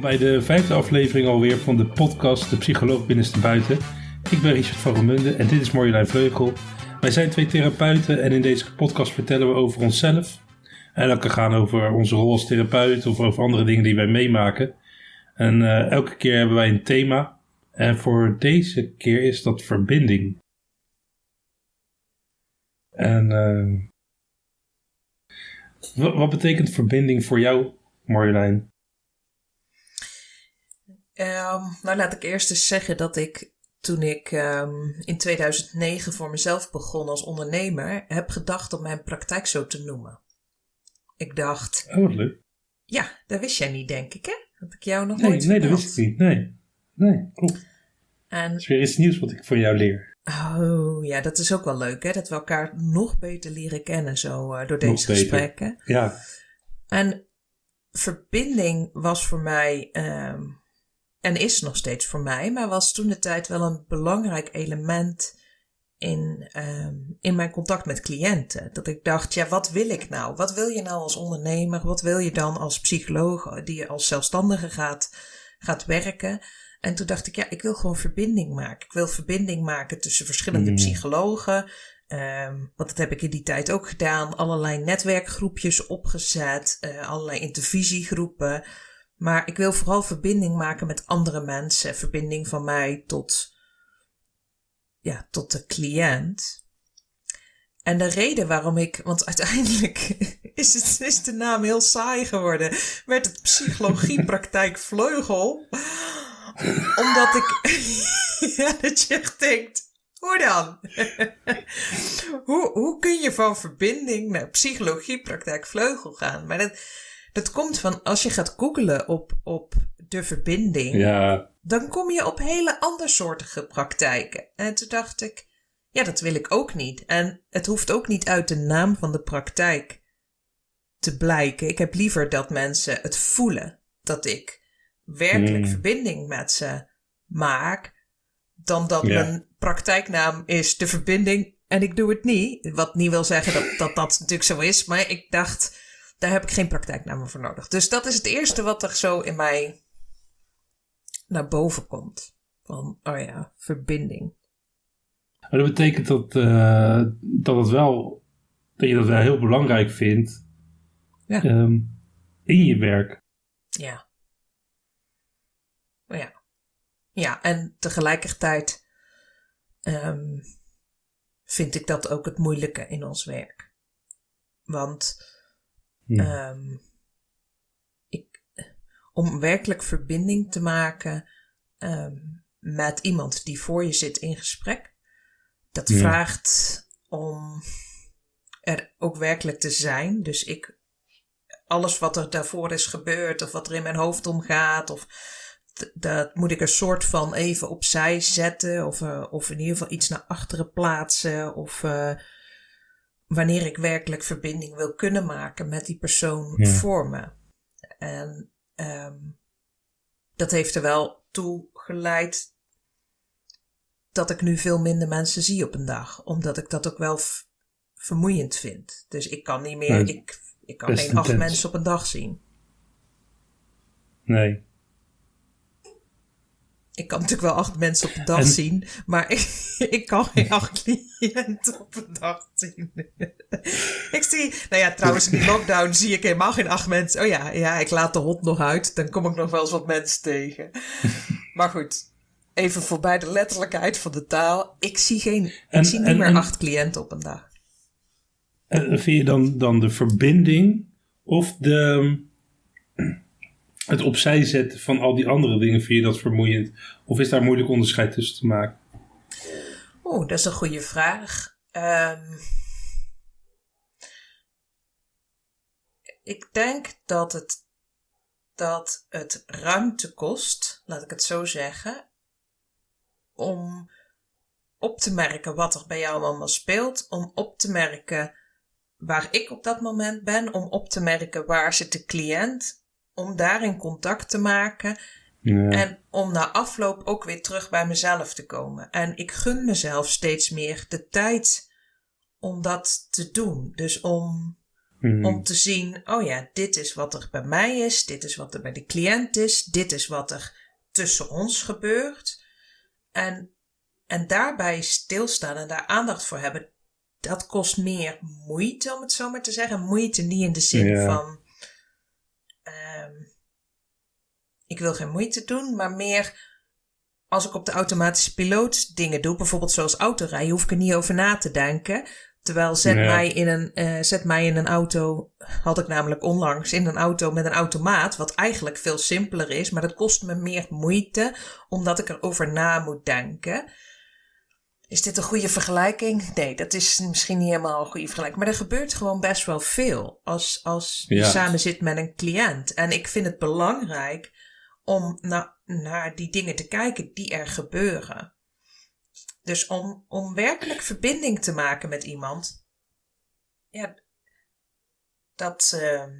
Bij de vijfde aflevering alweer van de podcast De Psycholoog Binnenste Buiten. Ik ben Richard van Romunde en dit is Marjolein Vleugel. Wij zijn twee therapeuten en in deze podcast vertellen we over onszelf. En elke gaan over onze rol als therapeut of over andere dingen die wij meemaken. En uh, elke keer hebben wij een thema. En voor deze keer is dat verbinding. En uh, wat betekent verbinding voor jou, Marjolein? Um, nou, laat ik eerst eens zeggen dat ik toen ik um, in 2009 voor mezelf begon als ondernemer, heb gedacht om mijn praktijk zo te noemen. Ik dacht. Oh, leuk. Ja, dat wist jij niet, denk ik, hè? Dat ik jou nog nee, nooit Nee, dat wist ik niet. Nee. Nee, klopt. En... Dat is weer iets nieuws wat ik van jou leer. Oh, ja, dat is ook wel leuk, hè? Dat we elkaar nog beter leren kennen zo uh, door deze gesprekken. Ja. En verbinding was voor mij, um, en is nog steeds voor mij, maar was toen de tijd wel een belangrijk element in, um, in mijn contact met cliënten. Dat ik dacht, ja, wat wil ik nou? Wat wil je nou als ondernemer? Wat wil je dan als psycholoog die als zelfstandige gaat, gaat werken? En toen dacht ik, ja, ik wil gewoon verbinding maken. Ik wil verbinding maken tussen verschillende mm. psychologen. Um, want dat heb ik in die tijd ook gedaan. Allerlei netwerkgroepjes opgezet, uh, allerlei intervisiegroepen. Maar ik wil vooral verbinding maken met andere mensen. Verbinding van mij tot, ja, tot de cliënt. En de reden waarom ik, want uiteindelijk is, het, de naam heel saai geworden, werd het psychologiepraktijk Vleugel. Omdat ik, ja, dat je echt denkt, hoe dan? hoe, hoe kun je van verbinding naar psychologiepraktijk Vleugel gaan? Maar dat, dat komt van als je gaat googlen op, op de verbinding, ja. dan kom je op hele andersoortige praktijken. En toen dacht ik, ja, dat wil ik ook niet. En het hoeft ook niet uit de naam van de praktijk te blijken. Ik heb liever dat mensen het voelen dat ik werkelijk Hmm. verbinding met ze maak, dan dat Ja. mijn praktijknaam is de verbinding en ik doe het niet. Wat niet wil zeggen dat dat, dat natuurlijk zo is, maar ik dacht, daar heb ik geen praktijknaam voor nodig. Dus dat is het eerste wat er zo in mij naar boven komt. Van, oh ja, verbinding. Maar dat betekent dat, uh, dat het wel, dat je dat wel heel belangrijk vindt Ja. um, in je werk. Ja. Ja. Ja, en tegelijkertijd um, vind ik dat ook het moeilijke in ons werk. Want Um, ik, om werkelijk verbinding te maken um, met iemand die voor je zit in gesprek, dat Ja. vraagt om er ook werkelijk te zijn. Dus ik, alles wat er daarvoor is gebeurd, of wat er in mijn hoofd omgaat, of dat moet ik een soort van even opzij zetten, of, uh, of in ieder geval iets naar achteren plaatsen, of uh, wanneer ik werkelijk verbinding wil kunnen maken met die persoon Ja. voor me. En um, dat heeft er wel toe geleid dat ik nu veel minder mensen zie op een dag, omdat ik dat ook wel vermoeiend vind. Dus ik kan niet meer, ik, ik kan geen acht mensen op een dag zien. Nee. Ik kan natuurlijk wel acht mensen op een dag En- zien, maar ik, ik kan geen acht cliënten op een dag zien. ik zie, nou ja, trouwens in die lockdown zie ik helemaal geen acht mensen. Oh ja, ja, ik laat de hond nog uit, dan kom ik nog wel eens wat mensen tegen. maar goed, even voorbij de letterlijkheid van de taal. Ik zie, geen, ik En- zie niet en- meer acht cliënten op een dag. En vind je dan, dan de verbinding of de, het opzij zetten van al die andere dingen, vind je dat vermoeiend? Of is daar moeilijk onderscheid tussen te maken? Oeh, dat is een goede vraag. Um, ik denk dat het, dat het ruimte kost, laat ik het zo zeggen, om op te merken wat er bij jou allemaal speelt, om op te merken waar ik op dat moment ben, om op te merken waar zit de cliënt, om daarin contact te maken Ja. en om na afloop ook weer terug bij mezelf te komen. En ik gun mezelf steeds meer de tijd om dat te doen. Dus om Mhm. Om te zien, oh ja, dit is wat er bij mij is, dit is wat er bij de cliënt is, dit is wat er tussen ons gebeurt. En, en daarbij stilstaan en daar aandacht voor hebben, dat kost meer moeite, om het zo maar te zeggen. Moeite niet in de zin Ja. van, ik wil geen moeite doen, maar meer als ik op de automatische piloot dingen doe, bijvoorbeeld zoals autorijden, hoef ik er niet over na te denken. Terwijl zet, mij in een, eh, zet mij in een auto, had ik namelijk onlangs, in een auto met een automaat, wat eigenlijk veel simpeler is, maar dat kost me meer moeite, omdat ik erover na moet denken. Is dit een goede vergelijking? Nee, dat is misschien niet helemaal een goede vergelijking. Maar er gebeurt gewoon best wel veel als, als je Ja. samen zit met een cliënt. En ik vind het belangrijk om na, naar die dingen te kijken die er gebeuren. Dus om, om werkelijk verbinding te maken met iemand, ja, dat, ehm,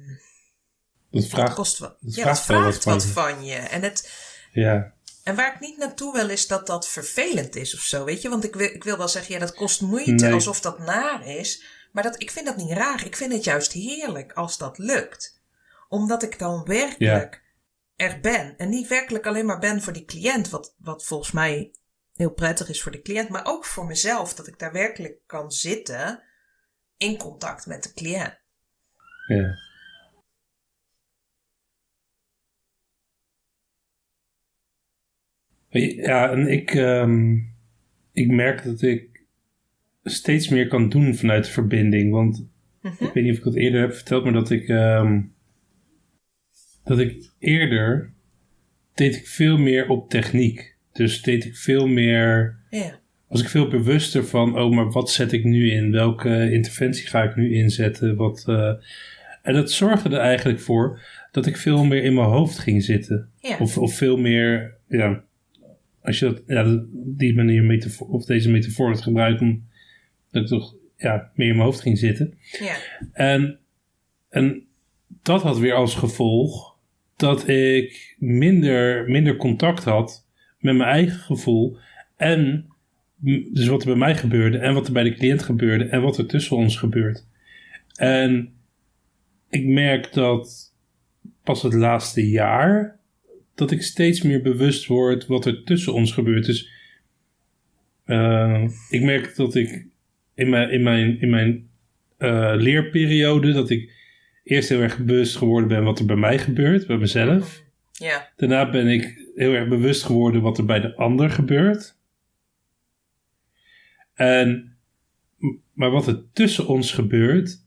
Dat vraagt, kost wat. dat ja, vraagt dat wat vraagt van wat je. van je. En, het, ja, en waar ik niet naartoe wil is dat dat vervelend is of zo, weet je. Want ik wil, ik wil wel zeggen, ja, dat kost moeite, Nee. alsof dat naar is. Maar dat, ik vind dat niet raar. Ik vind het juist heerlijk als dat lukt. Omdat ik dan werkelijk er ben. En niet werkelijk alleen maar ben voor die cliënt, wat, wat volgens mij heel prettig is voor de cliënt, maar ook voor mezelf, dat ik daar werkelijk kan zitten in contact met de cliënt. ja. Ja, en ik, ehm, ik merk dat ik steeds meer kan doen vanuit de verbinding. Want Mhm. ik weet niet of ik het eerder heb verteld, maar dat ik, ehm, dat ik eerder deed ik veel meer op techniek. Dus deed ik veel meer, Ja, was ik veel bewuster van, oh, maar wat zet ik nu in? Welke interventie ga ik nu inzetten? Wat, eh, en dat zorgde er eigenlijk voor dat ik veel meer in mijn hoofd ging zitten. ja. Of, of veel meer, ja, als je dat, ja, die manier metafoor, of deze metafoor het gebruikt, om dat ik toch ja, meer in mijn hoofd ging zitten. ja. En, en dat had weer als gevolg dat ik minder, minder contact had met mijn eigen gevoel. En dus wat er bij mij gebeurde en wat er bij de cliënt gebeurde en wat er tussen ons gebeurt. En ik merk dat pas het laatste jaar dat ik steeds meer bewust word wat er tussen ons gebeurt. Dus eh, ik merk dat ik in mijn, in mijn, in mijn eh, leerperiode dat ik eerst heel erg bewust geworden ben wat er bij mij gebeurt, bij mezelf. Ja, Daarna ben ik heel erg bewust geworden wat er bij de ander gebeurt. En, maar wat er tussen ons gebeurt,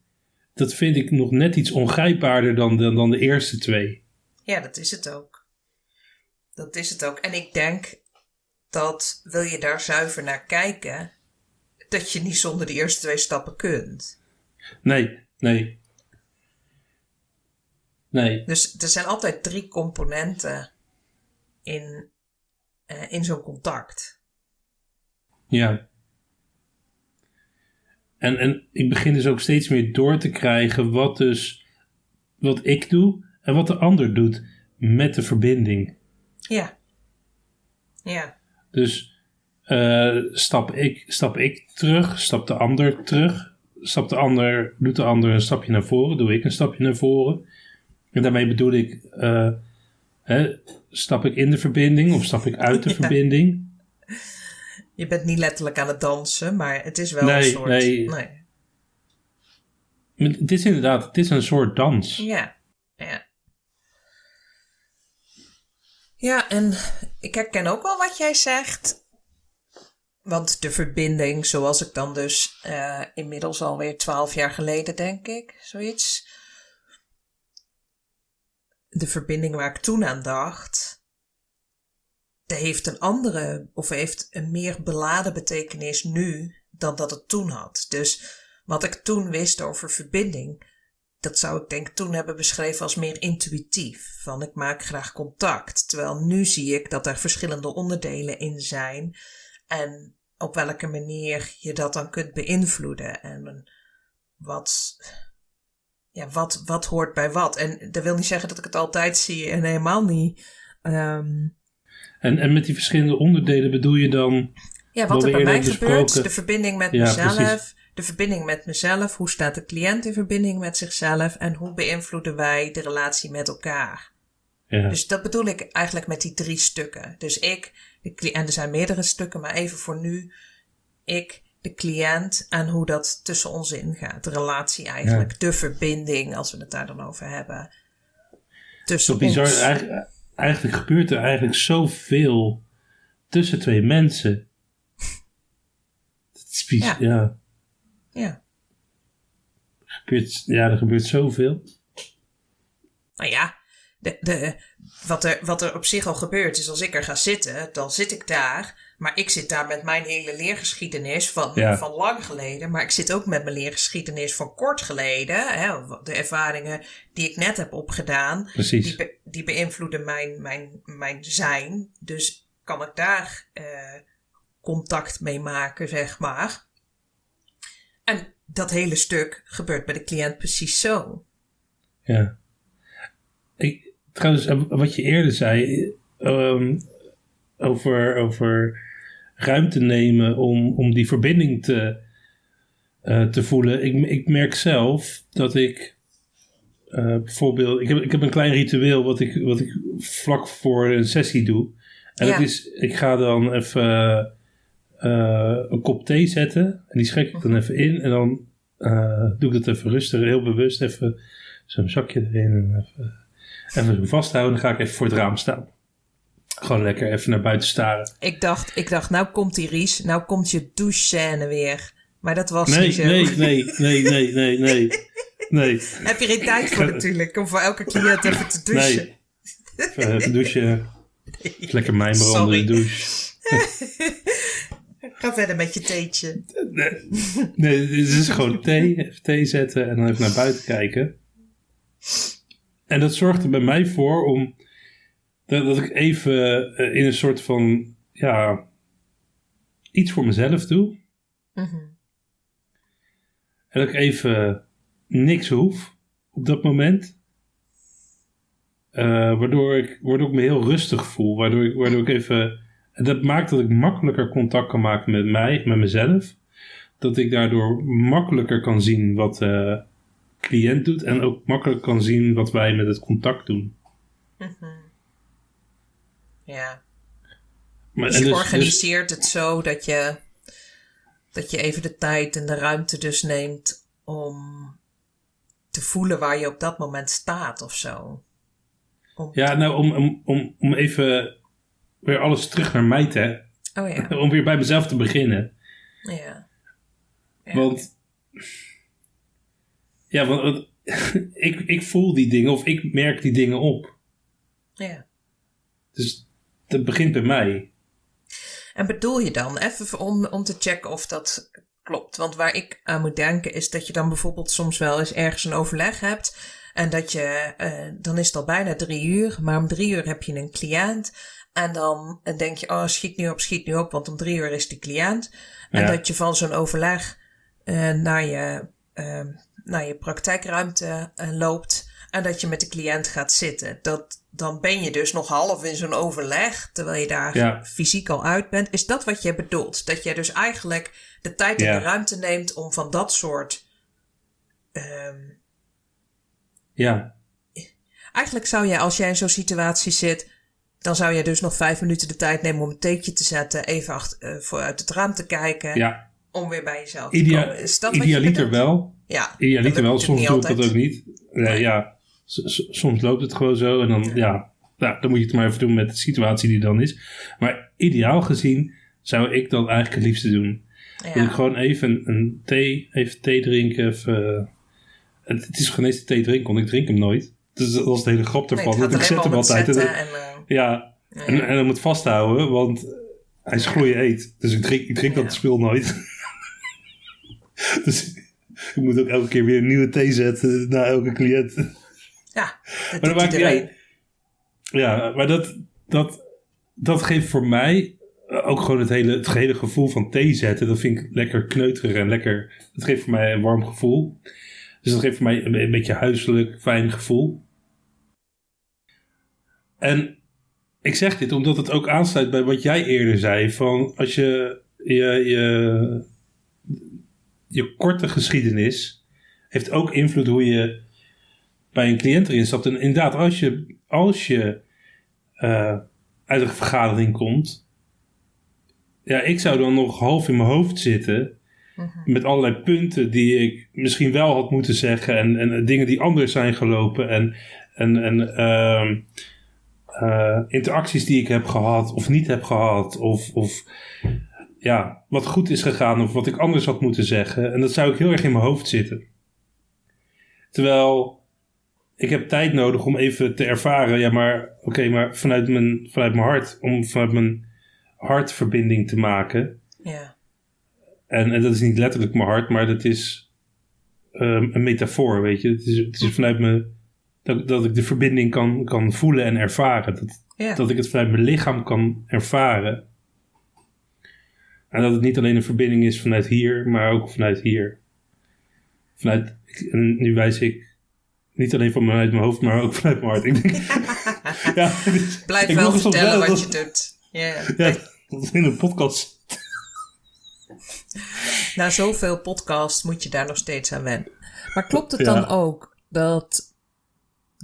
dat vind ik nog net iets ongrijpbaarder dan, dan, dan de eerste twee. ja, dat is het ook. Dat is het ook. En ik denk dat wil je daar zuiver naar kijken, dat je niet zonder de eerste twee stappen kunt. Nee, nee. Nee, Dus er zijn altijd drie componenten in, eh, in zo'n contact. ja. En, en ik begin dus ook steeds meer door te krijgen wat dus wat ik doe en wat de ander doet met de verbinding. Ja. Ja. Dus eh, stap, ik, stap ik terug, stap de ander terug, stap de ander, doet de ander een stapje naar voren, doe ik een stapje naar voren. En daarmee bedoel ik, eh, hè, stap ik in de verbinding of stap ik uit de Ja. verbinding? Je bent niet letterlijk aan het dansen, maar het is wel Nee, een soort... nee. nee. Het is inderdaad, het is een soort dans. Ja, ja. Ja, en ik herken ook wel wat jij zegt. Want de verbinding, zoals ik dan dus eh, inmiddels alweer twaalf jaar geleden, denk ik, zoiets. De verbinding waar ik toen aan dacht, die heeft een andere, of heeft een meer beladen betekenis nu dan dat het toen had. Dus wat ik toen wist over verbinding, dat zou ik denk toen hebben beschreven als meer intuïtief. Van ik maak graag contact. Terwijl nu zie ik dat er verschillende onderdelen in zijn. En op welke manier je dat dan kunt beïnvloeden. En wat, ja, wat, wat hoort bij wat. En dat wil niet zeggen dat ik het altijd zie en helemaal niet. ehm, En, en met die verschillende onderdelen bedoel je dan, ja, Wat er bij mij gebeurt, de verbinding met Ja, mezelf, precies. de verbinding met mezelf, hoe staat de cliënt in verbinding met zichzelf en hoe beïnvloeden wij de relatie met elkaar. Ja. Dus dat bedoel ik eigenlijk met die drie stukken. Dus ik, de en er zijn meerdere stukken, maar even voor nu, ik, de cliënt en hoe dat tussen ons ingaat. De relatie eigenlijk, de verbinding, als we het daar dan over hebben. Tussen bizar. ons. Eigenlijk, eigenlijk gebeurt er eigenlijk zoveel tussen twee mensen. Het is bizar. Ja. Ja. Ja. Gebeurt, ja, er gebeurt zoveel. Nou ja, de, de, wat, er, wat er op zich al gebeurt is als ik er ga zitten, dan zit ik daar. Maar ik zit daar met mijn hele leergeschiedenis van, Ja. van lang geleden. Maar ik zit ook met mijn leergeschiedenis van kort geleden. Hè, de ervaringen die ik net heb opgedaan. Precies. Die, be- die beïnvloeden mijn, mijn, mijn zijn. Dus kan ik daar eh, contact mee maken, zeg maar. En dat hele stuk gebeurt bij de cliënt precies zo. Ja. Ik, trouwens, eh, wat je eerder zei ehm, over, over ruimte nemen om, om die verbinding te, eh, te voelen. Ik, ik merk zelf dat ik eh, bijvoorbeeld, ik heb, ik heb een klein ritueel wat ik, wat ik vlak voor een sessie doe. En Ja. dat is, ik ga dan even eh, een kop thee zetten en die schenk ik dan even in en dan doe ik dat even rustig, heel bewust even zo'n zakje erin en even, even vasthouden. Dan ga ik even voor het raam staan. Gewoon lekker even naar buiten staren. Ik dacht, ik dacht, nou komt die Ries, nou komt je douchescène weer. Maar dat was Nee, niet zo. nee, nee, nee, nee, nee, nee. Nee, Heb je geen tijd voor natuurlijk, om voor elke cliënt even te douchen. nee. Even, even douchen. Lekker mijmeren onder de douche. Ga verder met je theetje. Nee, dit is gewoon thee. Even thee zetten en dan even naar buiten kijken. En dat zorgt er bij mij voor om... Dat, dat ik even eh, in een soort van... Ja... Iets voor mezelf doe. Mhm. En dat ik even niks hoef op dat moment. Eh, waardoor, ik, waardoor ik me heel rustig voel. Waardoor ik, waardoor ik even. En dat maakt dat ik makkelijker contact kan maken met mij, met mezelf. Dat ik daardoor makkelijker kan zien wat de cliënt doet. En ook makkelijker kan zien wat wij met het contact doen. Ja. Maar, Dus je dus- organiseert het zo dat je, dat je even de tijd en de ruimte dus neemt om te voelen waar je op dat moment staat of zo. Om, ja, nou, om, om, om, om even weer alles terug naar mij te. Oh ja. Om weer bij mezelf te beginnen. ja. Ja. Want. Ja, want ik, ik voel die dingen of ik merk die dingen op. ja. Dus dat begint bij mij. En bedoel je dan, even om, om te checken of dat klopt. Want waar ik aan moet denken is dat je dan bijvoorbeeld soms wel eens ergens een overleg hebt. En dat je, eh, dan is het al bijna drie uur, maar om drie uur heb je een cliënt. En dan denk je, oh schiet nu op, schiet nu op, want om drie uur is die cliënt. En dat je van zo'n overleg eh, naar, je, eh, naar je praktijkruimte loopt. En dat je met de cliënt gaat zitten. Dat, dan ben je dus nog half in zo'n overleg, terwijl je daar Ja. fysiek al uit bent. Is dat wat je bedoelt? Dat je dus eigenlijk de tijd en Ja. de ruimte neemt om van dat soort. ehm, Ja, eigenlijk zou je, als jij in zo'n situatie zit, dan zou je dus nog vijf minuten de tijd nemen om een theetje te zetten, even achter, eh, voor uit het raam te kijken, ja. om weer bij jezelf te komen. Is dat wat je idealiter wel. Ja, Idealiter wel. Soms doe ik dat ook niet. Nee, ja, soms loopt het gewoon zo. En dan, ja. Nou, dan moet je het maar even doen met de situatie die dan is. Maar ideaal gezien zou ik dat eigenlijk het liefste doen. Ja. Wil ik gewoon even een, thee, even thee drinken. Even, eh, het, het is gewoon eens thee drinken, want ik drink hem nooit. Dus dat was de hele grap Nee, ervan. want ik zet hem altijd. En, en, eh, ja, en, en dan moet vasthouden, want hij is gloeien eet. Dus ik drink, ik drink Ja. dat spul nooit. dus ik moet ook elke keer weer een nieuwe thee zetten na elke cliënt. Ja, Maar dat dat iedereen. uit. Ja, maar dat, dat, dat geeft voor mij ook gewoon het hele, het gehele gevoel van thee zetten. Dat vind ik lekker kneuterig en lekker. Dat geeft voor mij een warm gevoel. Dus dat geeft voor mij een, een beetje huiselijk, fijn gevoel. En ik zeg dit omdat het ook aansluit bij wat jij eerder zei. Van als je je, je je korte geschiedenis heeft ook invloed hoe je bij een cliënt erin stapt. En inderdaad, als je, als je uh, uit een vergadering komt, ja, ik zou dan nog half in mijn hoofd zitten. Mhm. Met allerlei punten die ik misschien wel had moeten zeggen. En, en dingen die anders zijn gelopen. En, en, en uh, uh, interacties die ik heb gehad of niet heb gehad. Of, of ja, wat goed is gegaan of wat ik anders had moeten zeggen. En dat zou ik heel erg in mijn hoofd zitten. Terwijl ik heb tijd nodig om even te ervaren. Ja, maar oké, maar vanuit mijn, vanuit mijn hart. Om vanuit mijn hartverbinding te maken. Ja. En, en dat is niet letterlijk mijn hart, maar dat is um, een metafoor, weet je. Het is, het is vanuit me dat, dat ik de verbinding kan, kan voelen en ervaren. Dat, ja. dat ik het vanuit mijn lichaam kan ervaren. En dat het niet alleen een verbinding is vanuit hier, maar ook vanuit hier. Vanuit, en nu wijs ik niet alleen vanuit mijn hoofd, maar ook vanuit mijn hart. Ik denk, ja, Blijf ik wel vertellen wat je doet. Yeah. Ja, dat is in een podcast. Na zoveel podcasts moet je daar nog steeds aan wennen. Maar klopt het dan ook dat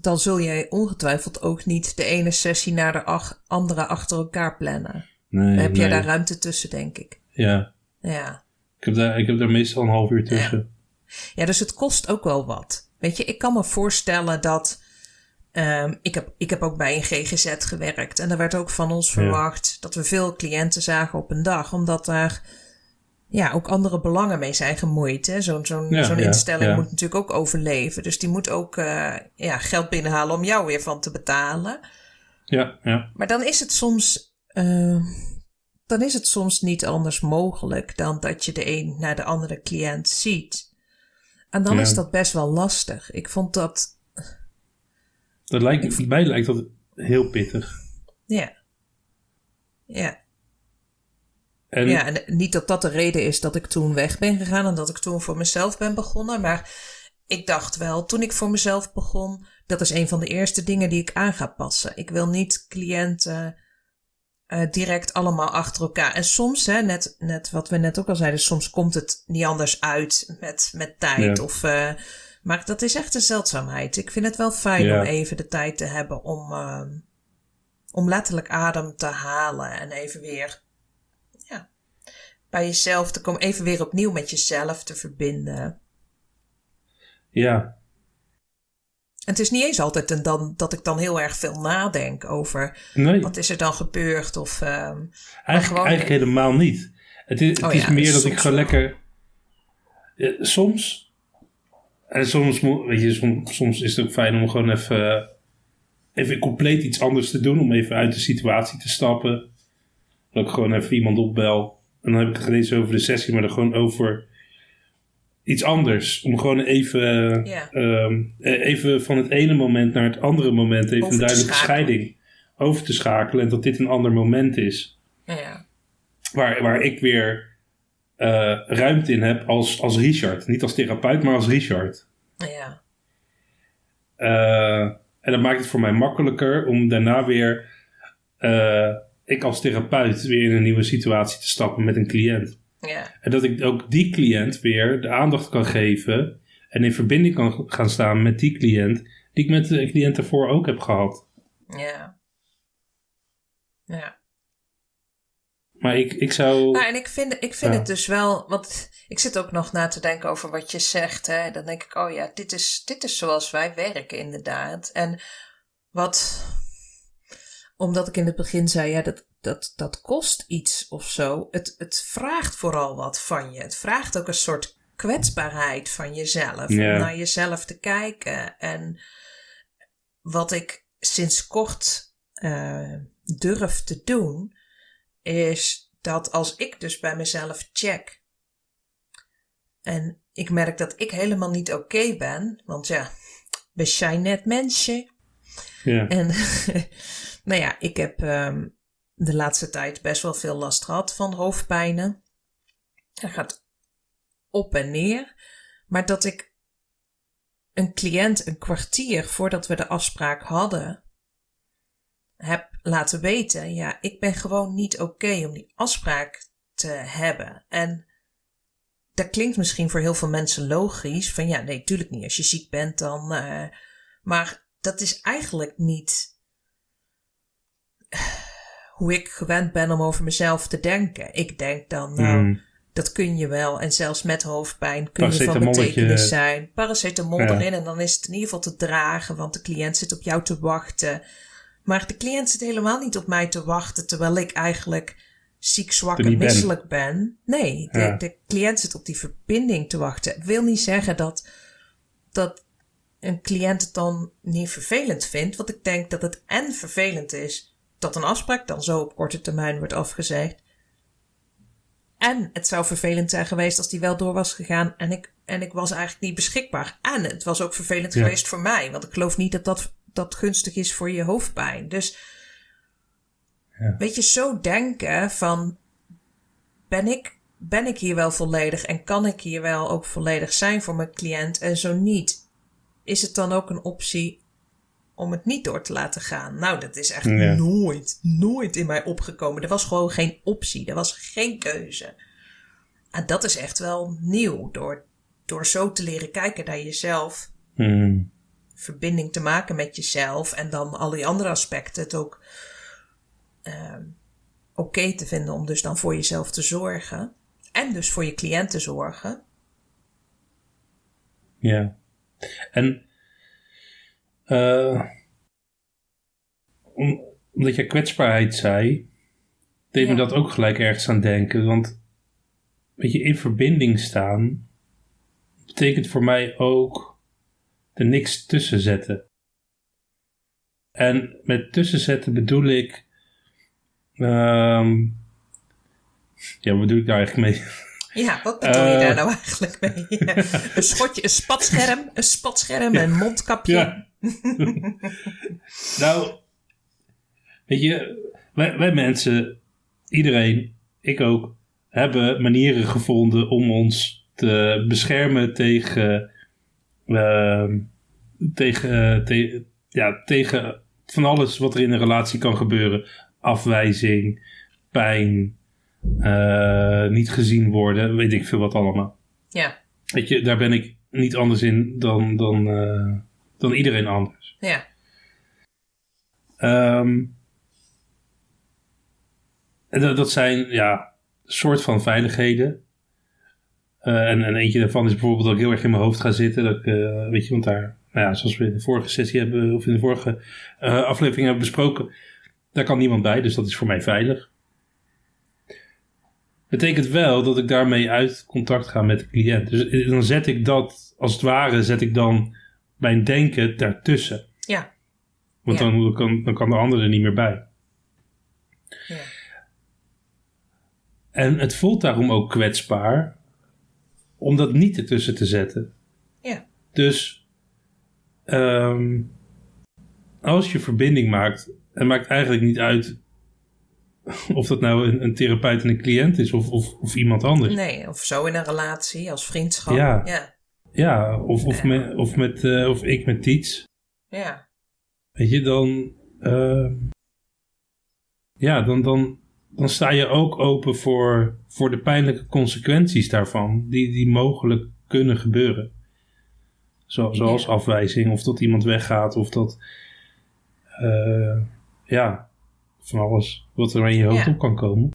dan zul jij ongetwijfeld ook niet de ene sessie naar de andere achter elkaar plannen? Nee, dan heb nee. jij daar ruimte tussen, denk ik. Ja. Ja. Ik heb daar, ik heb daar meestal een half uur tussen. Ja. dus het kost ook wel wat. Weet je, ik kan me voorstellen dat. Um, ik, heb, ik heb ook bij een GGZ gewerkt. En er werd ook van ons verwacht dat we veel cliënten zagen op een dag. Omdat daar ja, ook andere belangen mee zijn gemoeid. Zo'n zo'n Ja, zo'n ja, instelling moet natuurlijk ook overleven. Dus die moet ook eh, ja, geld binnenhalen om jou weer van te betalen. Ja, ja. Maar dan is het soms. eh, dan is het soms niet anders mogelijk dan dat je de een naar de andere cliënt ziet. En dan Ja. is dat best wel lastig. Ik vond dat. Dat lijkt, mij lijkt dat heel pittig. Ja. Ja. En Ja, en niet dat dat de reden is dat ik toen weg ben gegaan en dat ik toen voor mezelf ben begonnen. Maar ik dacht wel, toen ik voor mezelf begon, dat is een van de eerste dingen die ik aan ga passen. Ik wil niet cliënten eh, direct allemaal achter elkaar. En soms, hè, net, net wat we net ook al zeiden, soms komt het niet anders uit met, met tijd. Ja. Of, eh, maar dat is echt een zeldzaamheid. Ik vind het wel fijn Ja. om even de tijd te hebben om, ehm, om letterlijk adem te halen en even weer ja, bij jezelf te komen. Even weer opnieuw met jezelf te verbinden. ja, En het is niet eens altijd en dan, dat ik dan heel erg veel nadenk over nee, wat is er dan gebeurd. Of, ehm, eigenlijk, gewoon- eigenlijk helemaal niet. Het is, het Oh is ja, meer dat ik gewoon lekker... Ja, soms... En soms, weet je, soms, soms is het ook fijn om gewoon even, even compleet iets anders te doen. Om even uit de situatie te stappen. Dat ik gewoon even iemand opbel. En dan heb ik het niet eens over de sessie, maar dan gewoon over iets anders. Om gewoon even, Ja. ehm, eh, even van het ene moment naar het andere moment even Over een duidelijke scheiding over te schakelen. En dat dit een ander moment is. ja, Waar, waar ik weer eh, ruimte in heb als, als Richard. Niet als therapeut, maar als Richard. ja, Eh, en dat maakt het voor mij makkelijker om daarna weer, eh, ik als therapeut, weer in een nieuwe situatie te stappen met een cliënt. Ja, En dat ik ook die cliënt weer de aandacht kan geven en in verbinding kan gaan staan met die cliënt, die ik met de cliënt ervoor ook heb gehad. ja. Ja. Maar ik, ik zou. Nou, en ik vind, ik vind Ja. het dus wel, want ik zit ook nog na te denken over wat je zegt. Hè. Dan denk ik, oh ja, dit is, dit is zoals wij werken inderdaad. En wat, omdat ik in het begin zei, ja, dat, dat, dat kost iets of zo. Het, het vraagt vooral wat van je. Het vraagt ook een soort kwetsbaarheid van jezelf. Ja. Om naar jezelf te kijken. En wat ik sinds kort eh, durf te doen, is dat als ik dus bij mezelf check en ik merk dat ik helemaal niet oké ben, want ja, we zijn net mensen. Ja, En nou ja, ik heb ehm, de laatste tijd best wel veel last gehad van hoofdpijnen. Het gaat op en neer. Maar dat ik een cliënt een kwartier voordat we de afspraak hadden, heb laten weten: ja, ik ben gewoon niet oké om die afspraak te hebben. En dat klinkt misschien voor heel veel mensen logisch. Van ja, nee, tuurlijk niet. Als je ziek bent, dan. Uh, maar dat is eigenlijk niet hoe ik gewend ben om over mezelf te denken. Ik denk dan, nou, mm. dat kun je wel. En zelfs met hoofdpijn kun je van betekenis zijn. Paracetamol erin en dan is het in ieder geval te dragen, want de cliënt zit op jou te wachten. Maar de cliënt zit helemaal niet op mij te wachten, terwijl ik eigenlijk ziek, zwak en misselijk ben. Nee, de, de, cliënt zit op die verbinding te wachten. Ik wil niet zeggen dat, dat een cliënt het dan niet vervelend vindt, want ik denk dat het en vervelend is dat een afspraak dan zo op korte termijn wordt afgezegd. En het zou vervelend zijn geweest als die wel door was gegaan en ik, en ik was eigenlijk niet beschikbaar. En het was ook vervelend geweest voor mij, want ik geloof niet dat dat, dat gunstig is voor je hoofdpijn. Dus ja. weet je, zo denken van ben ik, ben ik hier wel volledig en kan ik hier wel ook volledig zijn voor mijn cliënt en zo niet. Is het dan ook een optie om het niet door te laten gaan. Nou, dat is echt nooit, nooit in mij opgekomen. Er was gewoon geen optie. Er was geen keuze. En dat is echt wel nieuw. Door, door zo te leren kijken naar jezelf. Hmm. Verbinding te maken met jezelf. En dan al die andere aspecten het ook uh, oké te vinden om dus dan voor jezelf te zorgen. En dus voor je cliënt te zorgen. Ja. En uh, omdat je kwetsbaarheid zei, deed me dat ook gelijk ergens aan denken. Want weet je, in verbinding staan betekent voor mij ook er niks tussen zetten. En met tussenzetten bedoel ik. Um, ja, wat bedoel ik daar eigenlijk mee? Ja, wat bedoel je daar eh. nou eigenlijk mee? een schotje, een spatscherm, een spatscherm, een mondkapje. Ja. nou, weet je, wij, wij mensen, iedereen, ik ook, hebben manieren gevonden om ons te beschermen tegen, uh, tegen, te, ja, tegen van alles wat er in een relatie kan gebeuren. Afwijzing, pijn, uh, niet gezien worden, weet ik veel wat allemaal. Ja. Weet je, daar ben ik niet anders in dan, dan, uh, dan iedereen anders. Ja. Um, dat, dat zijn, ja, soort van veiligheden. Uh, en, en eentje daarvan is bijvoorbeeld dat ik heel erg in mijn hoofd ga zitten. Dat ik, uh, weet je, want daar, nou ja, zoals we in de vorige sessie hebben, of in de vorige uh, aflevering hebben besproken, daar kan niemand bij, dus dat is voor mij veilig. Betekent wel dat ik daarmee uit contact ga met de cliënt. Dus dan zet ik dat, als het ware, zet ik dan mijn denken daartussen. Ja. Want Dan, kan, dan kan de andere er niet meer bij. Ja. En het voelt daarom ook kwetsbaar om dat niet ertussen te zetten. Ja. Dus um, als je verbinding maakt, het maakt eigenlijk niet uit of dat nou een, een, therapeut en een cliënt is of, of, of, iemand anders. Nee, of zo in een relatie als vriendschap. Ja, ja. Ja of, of, Met, of, met, uh, of ik met Tiets. Ja. Weet je, dan... Uh, ja, dan, dan, dan sta je ook open voor, voor de pijnlijke consequenties daarvan, die, die mogelijk kunnen gebeuren. Zo, zoals afwijzing, of dat iemand weggaat, of dat. Uh, ja, van alles wat er in je hoofd op kan komen.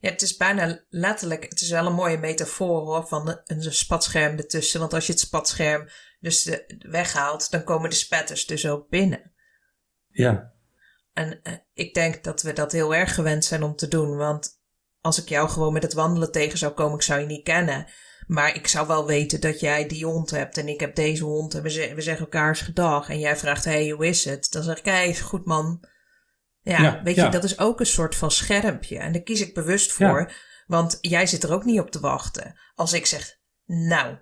Ja, het is bijna letterlijk, het is wel een mooie metafoor hoor, van een spatscherm ertussen. Want als je het spatscherm dus weghaalt, dan komen de spetters dus ook binnen. Ja. En uh, ik denk dat we dat heel erg gewend zijn om te doen. Want als ik jou gewoon met het wandelen tegen zou komen, ik zou je niet kennen. Maar ik zou wel weten dat jij die hond hebt en ik heb deze hond. En we, we zeggen elkaars gedag. En jij vraagt, hey, hoe is het? Dan zeg ik, hey, goed man. Ja, weet je, dat is ook een soort van schermpje. En daar kies ik bewust voor. Want jij zit er ook niet op te wachten. Als ik zeg, nou,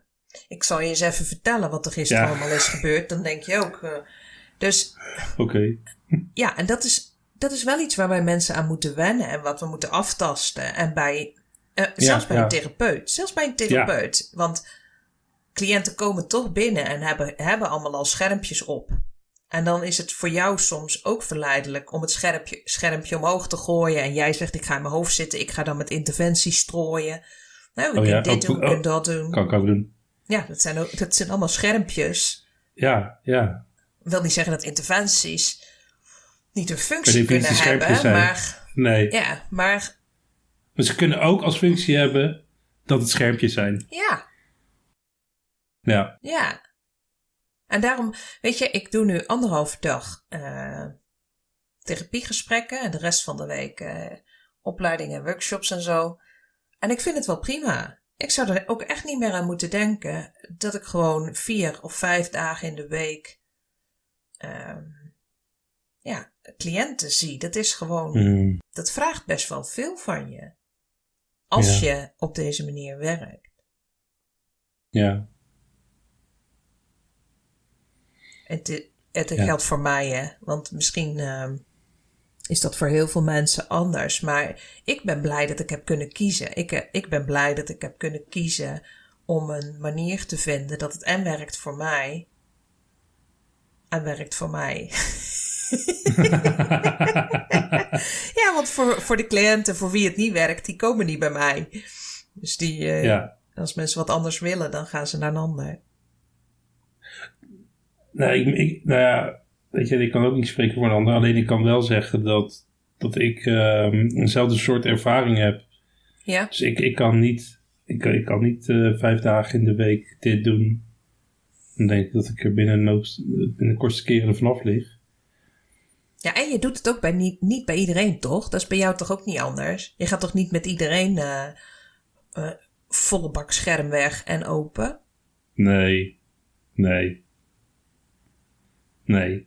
ik zal je eens even vertellen wat er gisteren allemaal is gebeurd. Dan denk je ook... Uh, dus... Oké. Ja, en dat is, dat is wel iets waar wij mensen aan moeten wennen en wat we moeten aftasten. En bij, uh, zelfs bij een therapeut. Zelfs bij een therapeut. Want cliënten komen toch binnen en hebben, hebben allemaal al schermpjes op. En dan is het voor jou soms ook verleidelijk om het schermpje, schermpje omhoog te gooien. En jij zegt: Ik ga in mijn hoofd zitten, ik ga dan met interventie strooien. Nou, we Oh kunnen ja, dit doen, we kunnen dat doen. Kan ik ook doen. Ja, dat zijn, ook, dat zijn allemaal schermpjes. Ja, ja. wil niet zeggen dat interventies niet een functie kunnen hebben, zijn. maar Nee. ja, maar Maar ze kunnen ook als functie hebben dat het schermpjes zijn. ja, Ja. ja. En daarom, weet je, ik doe nu anderhalve dag eh therapiegesprekken en de rest van de week eh, opleidingen, workshops en zo. En ik vind het wel prima. Ik zou er ook echt niet meer aan moeten denken dat ik gewoon vier of vijf dagen in de week ehm, ja, cliënten zie. Dat is gewoon Hmm. dat vraagt best wel veel van je. Als Ja. je op deze manier werkt. Ja. Het, het Ja. geldt voor mij, hè. Want misschien ehm, is dat voor heel veel mensen anders. Maar ik ben blij dat ik heb kunnen kiezen. Ik, eh, ik ben blij dat ik heb kunnen kiezen om een manier te vinden dat het en werkt voor mij. En werkt voor mij. ja, want voor, voor de cliënten voor wie het niet werkt, die komen niet bij mij. Dus die, ja. als mensen wat anders willen, dan gaan ze naar een ander. Nou, ik, ik, nou ja, weet je, ik kan ook niet spreken voor een ander. Alleen ik kan wel zeggen dat, dat ik ehm, eenzelfde soort ervaring heb. Ja? Dus ik, ik kan niet, ik, ik kan niet eh, vijf dagen in de week dit doen. Dan denk ik dat ik er binnen, nood, binnen de kortste keren er vanaf lig. Ja, en je doet het ook bij niet, niet bij iedereen, toch? Dat is bij jou toch ook niet anders? Je gaat toch niet met iedereen eh, eh, volle bak scherm weg en open? Nee. Nee. Nee.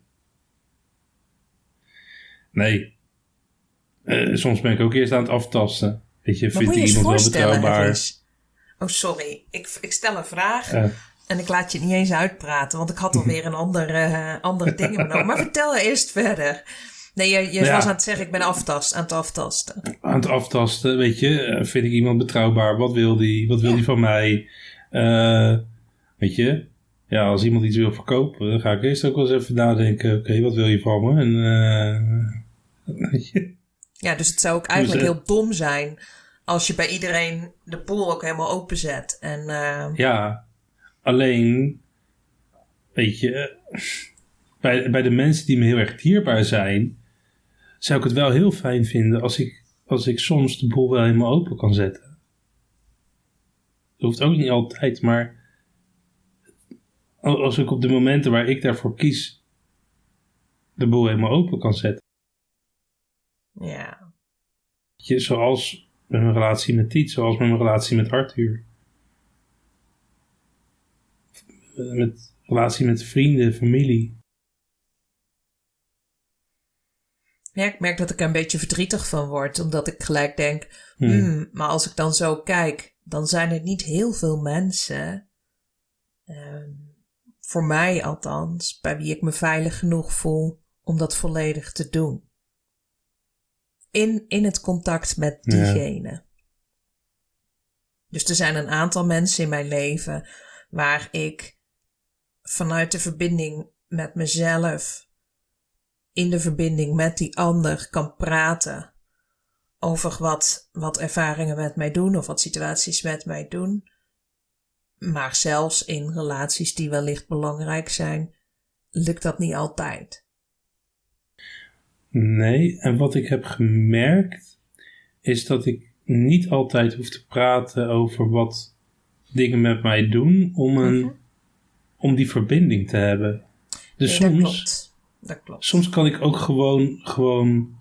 Nee. Eh, soms ben ik ook eerst aan het aftasten. Weet je, Maar vindt moet je iemand wel betrouwbaar? Harris. Oh, sorry. Ik, ik stel een vraag en ik laat je niet eens uitpraten, want ik had alweer een andere, eh, andere ding. Maar vertel eerst verder. Nee, je, je Ja. was aan het zeggen, ik ben aftast, aan het aftasten. aan het aftasten, weet je, eh, vind ik iemand betrouwbaar? Wat wil die? Wat wil Ja. die van mij? Weet je, ja, als iemand iets wil verkopen, dan ga ik eerst ook wel eens even nadenken. Oké, wat wil je van me? En, eh, Ja, dus het zou ook eigenlijk Dus, eh, heel dom zijn als je bij iedereen de boel ook helemaal openzet. En eh, ja, alleen, weet je, bij, bij de mensen die me heel erg dierbaar zijn, zou ik het wel heel fijn vinden als ik, als ik soms de boel wel helemaal open kan zetten. Dat hoeft ook niet altijd, maar als ik op de momenten waar ik daarvoor kies, de boel helemaal open kan zetten. ja, je, zoals met mijn relatie met Tiet, zoals met mijn relatie met Arthur. Met relatie met vrienden, familie. Ja, ik merk dat ik er een beetje verdrietig van word, omdat ik gelijk denk, Hmm. hmm, maar als ik dan zo kijk, dan zijn er niet heel veel mensen, ehm, voor mij althans, bij wie ik me veilig genoeg voel om dat volledig te doen. In, in het contact met Ja. diegene. Dus er zijn een aantal mensen in mijn leven waar ik vanuit de verbinding met mezelf in de verbinding met die ander kan praten over wat, wat ervaringen met mij doen of wat situaties met mij doen. Maar zelfs in relaties die wellicht belangrijk zijn, lukt dat niet altijd. Nee, en wat ik heb gemerkt, is dat ik niet altijd hoef te praten over wat dingen met mij doen om, een, Mhm. om die verbinding te hebben. Dus Nee, dat soms, klopt. Dat klopt. soms kan ik ook gewoon, gewoon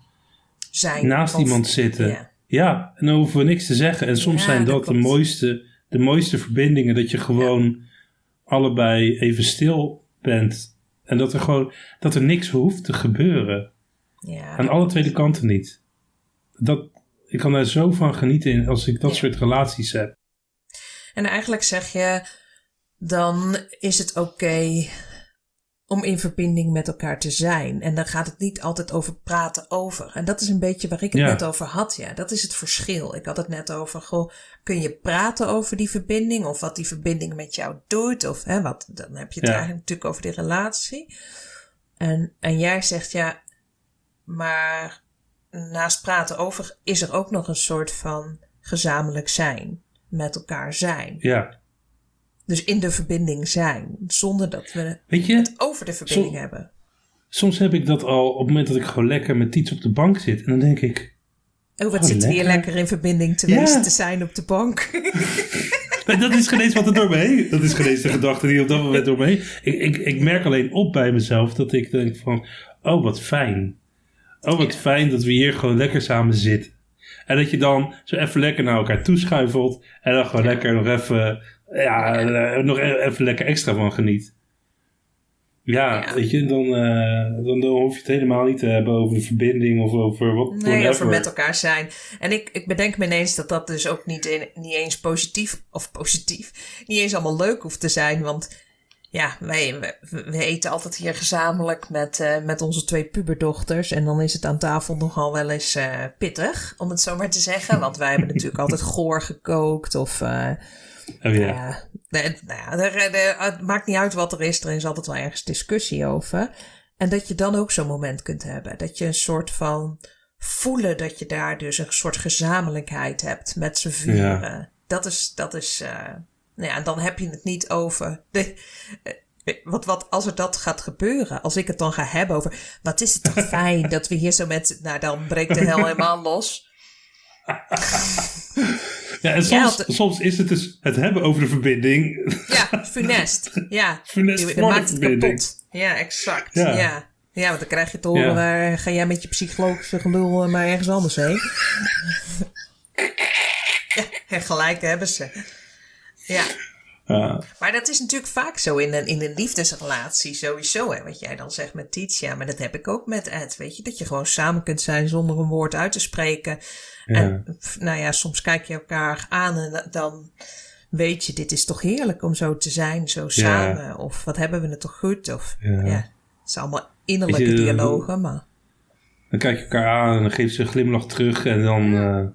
Zijn naast iemand zitten. Ja. Ja, en dan hoeven we niks te zeggen. En soms Ja, zijn dat dat de mooiste, de mooiste verbindingen. Dat je gewoon allebei even stil bent. En dat er gewoon dat er niks hoeft te gebeuren. Ja, Aan alle twee de kanten niet. Dat, ik kan daar zo van genieten in als ik dat Ja. soort relaties heb. En eigenlijk zeg je, dan is het oké om in verbinding met elkaar te zijn. En dan gaat het niet altijd over praten over. En dat is een beetje waar ik het Ja. net over had. Ja, dat is het verschil. Ik had het net over, goh, kun je praten over die verbinding? Of wat die verbinding met jou doet? Of hè, wat, dan heb je het Ja. eigenlijk natuurlijk over die relatie. En, en jij zegt, ja, maar naast praten over is er ook nog een soort van gezamenlijk zijn. met elkaar zijn. Ja. Dus in de verbinding zijn, zonder dat we Weet je, het over de verbinding hebben. soms heb ik dat al op het moment dat ik gewoon lekker met Tiets op de bank zit. En dan denk ik, Oh, wat Oh, zitten we hier lekker. in verbinding te Ja. wezen te zijn op de bank. Dat is geen eens wat er door me heen. Dat is geen eens de gedachte die op dat moment door me heen. Ik, ik, ik merk alleen op bij mezelf dat ik denk van, oh wat fijn. Oh wat Ja. fijn dat we hier gewoon lekker samen zitten. En dat je dan zo even lekker naar elkaar toeschuifelt. En dan gewoon lekker nog even, ja, eh, nog e- even lekker extra van geniet. Ja, Ja. weet je, dan, eh, dan, dan hoef je het helemaal niet te hebben over de verbinding of over wat Nee, over met elkaar zijn. En ik, ik bedenk me ineens dat dat dus ook niet, in- niet eens positief, of positief, niet eens allemaal leuk hoeft te zijn. Want ja, wij, we, we eten altijd hier gezamenlijk met, eh, met onze twee puberdochters. En dan is het aan tafel nogal wel eens pittig, om het zo maar te zeggen. Want wij hebben natuurlijk altijd goor gekookt of... eh, Oh ja. ja, nee, nou er, er- het maakt niet uit wat er is. Er is altijd wel ergens discussie over. En dat je dan ook zo'n moment kunt hebben. Dat je een soort van voelen dat je daar dus een soort gezamenlijkheid hebt met z'n vieren. Dat is, dat is, eh, nou ja, en dan heb je het niet over. De, eh, wat, wat als er dat gaat gebeuren, als ik het dan ga hebben over. Wat is het toch fijn dat we hier zo met. Nou, dan breekt de hel helemaal los. Ja, en soms, soms is het dus het hebben over de verbinding. Ja, funest. Ja. Funest voor de maakt het verbinding. kapot. Ja, exact. Ja. Ja. ja. want dan krijg je te horen, eh, ga jij met je psychologische gelul eh, maar ergens anders heen. ja, en gelijk hebben ze. Ja, Ja. maar dat is natuurlijk vaak zo in een, in een liefdesrelatie sowieso. Hè, wat jij dan zegt met Titia, maar dat heb ik ook met Ed. Weet je, dat je gewoon samen kunt zijn zonder een woord uit te spreken. En nou ja, soms kijk je elkaar aan en dan weet je, dit is toch heerlijk om zo te zijn, zo samen. Of wat hebben we het toch goed? Of Ja. het zijn allemaal innerlijke je, dialogen, maar Dan kijk je elkaar aan en dan geeft ze een glimlach terug. En dan, eh,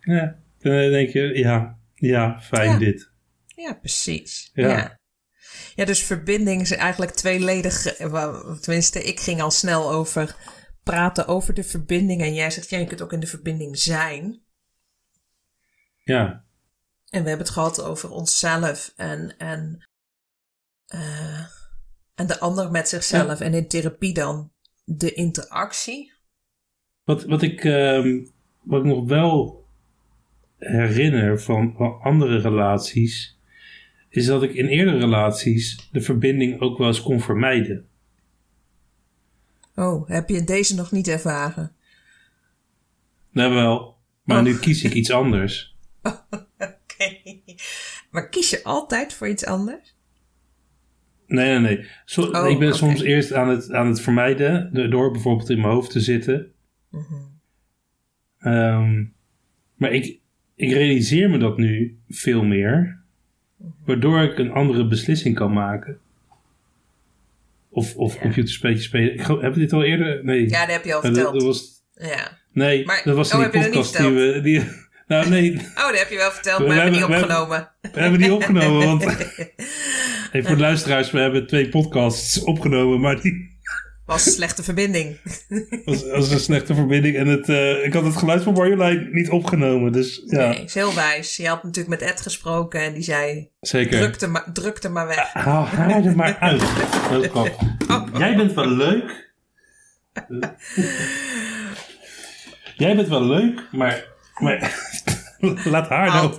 ja, dan denk je, ja, ja, fijn dit. Ja, precies. Ja. Ja. ja. dus verbinding is eigenlijk tweeledig. eh, Tenminste, ik ging al snel over praten over de verbinding. En jij zegt, ja, je kunt ook in de verbinding zijn. Ja, En we hebben het gehad over onszelf en, en, eh, en de ander met zichzelf. En in therapie dan de interactie. wat, wat, ik, ehm, wat ik nog wel herinner van, van andere relaties, is dat ik in eerdere relaties de verbinding ook wel eens kon vermijden. Oh, heb je deze nog niet ervaren? Nou wel, maar Oh. nu kies ik iets anders. Oké. Maar kies je altijd voor iets anders? Nee, nee, nee. Oh, ik ben soms eerst aan het, aan het vermijden, do- door bijvoorbeeld in mijn hoofd te zitten. Mhm. Ehm, maar ik, ik realiseer me dat nu veel meer, waardoor ik een andere beslissing kan maken. Of, of Ja. computerspelletjes spelen. Ik, we dit al eerder? Nee. Ja, dat heb je al Eh, dat, verteld. dat was, Ja. nee, Maar- dat was oh, die heb podcast die we... Die, nou, nee, Oh, dat heb je wel verteld, We maar we hebben hebben- niet we opgenomen. we hebben die opgenomen, want... Hey, voor de luisteraars, we hebben twee podcasts opgenomen, maar die Was een slechte verbinding. was, was een slechte verbinding. En het, eh, ik had het geluid van Marjolein niet opgenomen, dus ja, Nee, is heel wijs. Je had natuurlijk met Ed gesproken en die zei, zeker. druk er maar, weg. Haal haar er maar uit. Roodkop. Jij bent wel leuk. Jij bent wel leuk, maar, maar laat haar nou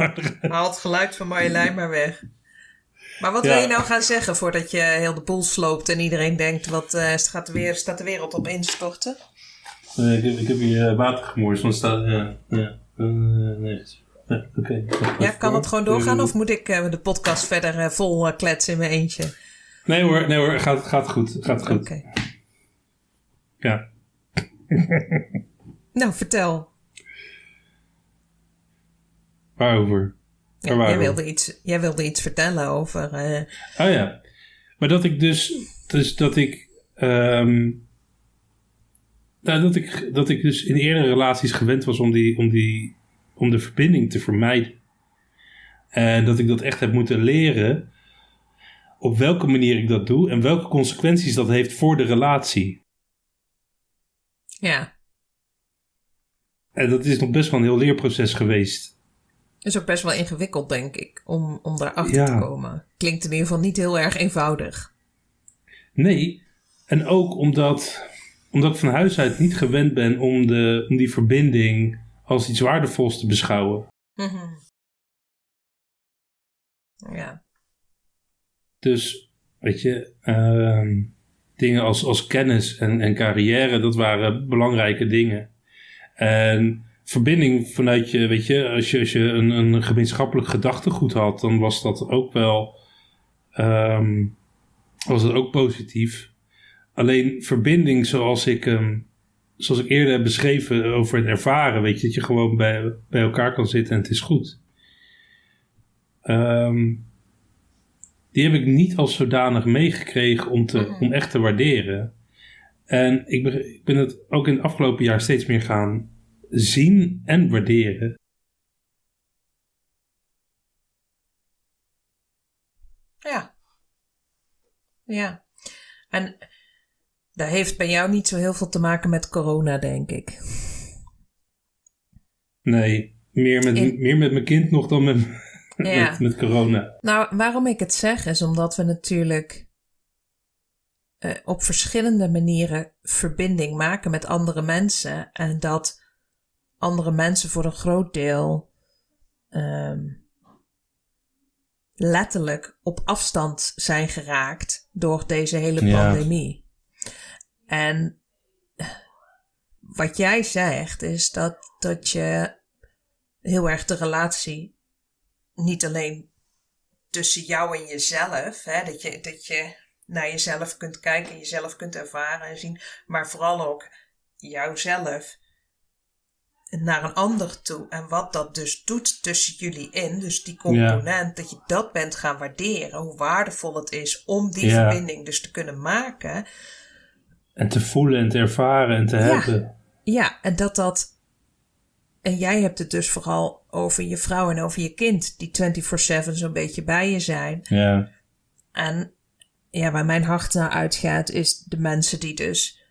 maar het geluid van Marjolein maar weg. Maar wat Ja. wil je nou gaan zeggen voordat je heel de boel sloopt en iedereen denkt, wat eh, gaat weer, staat de wereld op instorten? Eh, ik, heb, ik heb hier eh, water gemorst, want staat... Ja, ja, eh, nee. Ja, kan het gewoon doorgaan of moet ik de podcast verder vol kletsen in mijn eentje? Nee hoor, nee hoor, gaat, gaat goed. Gaat goed. Oké. Ja. Nou, vertel. Waarover? Ja, jij, wilde iets, jij wilde iets vertellen over. eh, Oh ja. Maar dat ik dus, dus dat ik, ehm, nou, dat ik, dat ik dus in eerdere relaties gewend was om die, om die, om de verbinding te vermijden. En dat ik dat echt heb moeten leren op welke manier ik dat doe en welke consequenties dat heeft voor de relatie. ja. En dat is nog best wel een heel leerproces geweest. Is ook best wel ingewikkeld, denk ik, om, om daarachter te komen. Klinkt in ieder geval niet heel erg eenvoudig. Nee, en ook omdat, omdat ik van huis uit niet gewend ben om, de, om die verbinding als iets waardevols te beschouwen. Mhm. Ja. Dus, weet je, ehm, dingen als, als kennis en, en carrière, dat waren belangrijke dingen. En verbinding vanuit je, weet je, als je, als je een, een gemeenschappelijk gedachtegoed had, dan was dat ook wel, ehm, was het ook positief. Alleen verbinding zoals ik, um, zoals ik eerder heb beschreven over het ervaren, weet je, dat je gewoon bij, bij elkaar kan zitten en het is goed. Ehm, die heb ik niet als zodanig meegekregen om, te, om echt te waarderen. En ik ben, ik ben het ook in het afgelopen jaar steeds meer gaan zien en waarderen. Ja. Ja. En dat heeft bij jou niet zo heel veel te maken met corona, denk ik. Nee, meer met, meer met mijn kind nog dan met, met, met, corona. Nou, waarom ik het zeg is omdat we natuurlijk uh, op verschillende manieren verbinding maken met andere mensen. En dat andere mensen voor een groot deel um, letterlijk op afstand zijn geraakt door deze hele pandemie. En wat jij zegt is dat, dat je heel erg de relatie niet alleen tussen jou en jezelf, hè, dat, je, dat je naar jezelf kunt kijken en jezelf kunt ervaren en zien, maar vooral ook jouzelf naar een ander toe. En wat dat dus doet tussen jullie in, dus die component, dat je dat bent gaan waarderen, hoe waardevol het is om die verbinding dus te kunnen maken. En te voelen en te ervaren en te hebben. Ja, en dat dat. En jij hebt het dus vooral over je vrouw en over je kind, die 24-7 zo'n beetje bij je zijn. Ja. En ja, waar mijn hart naar uitgaat, is de mensen die dus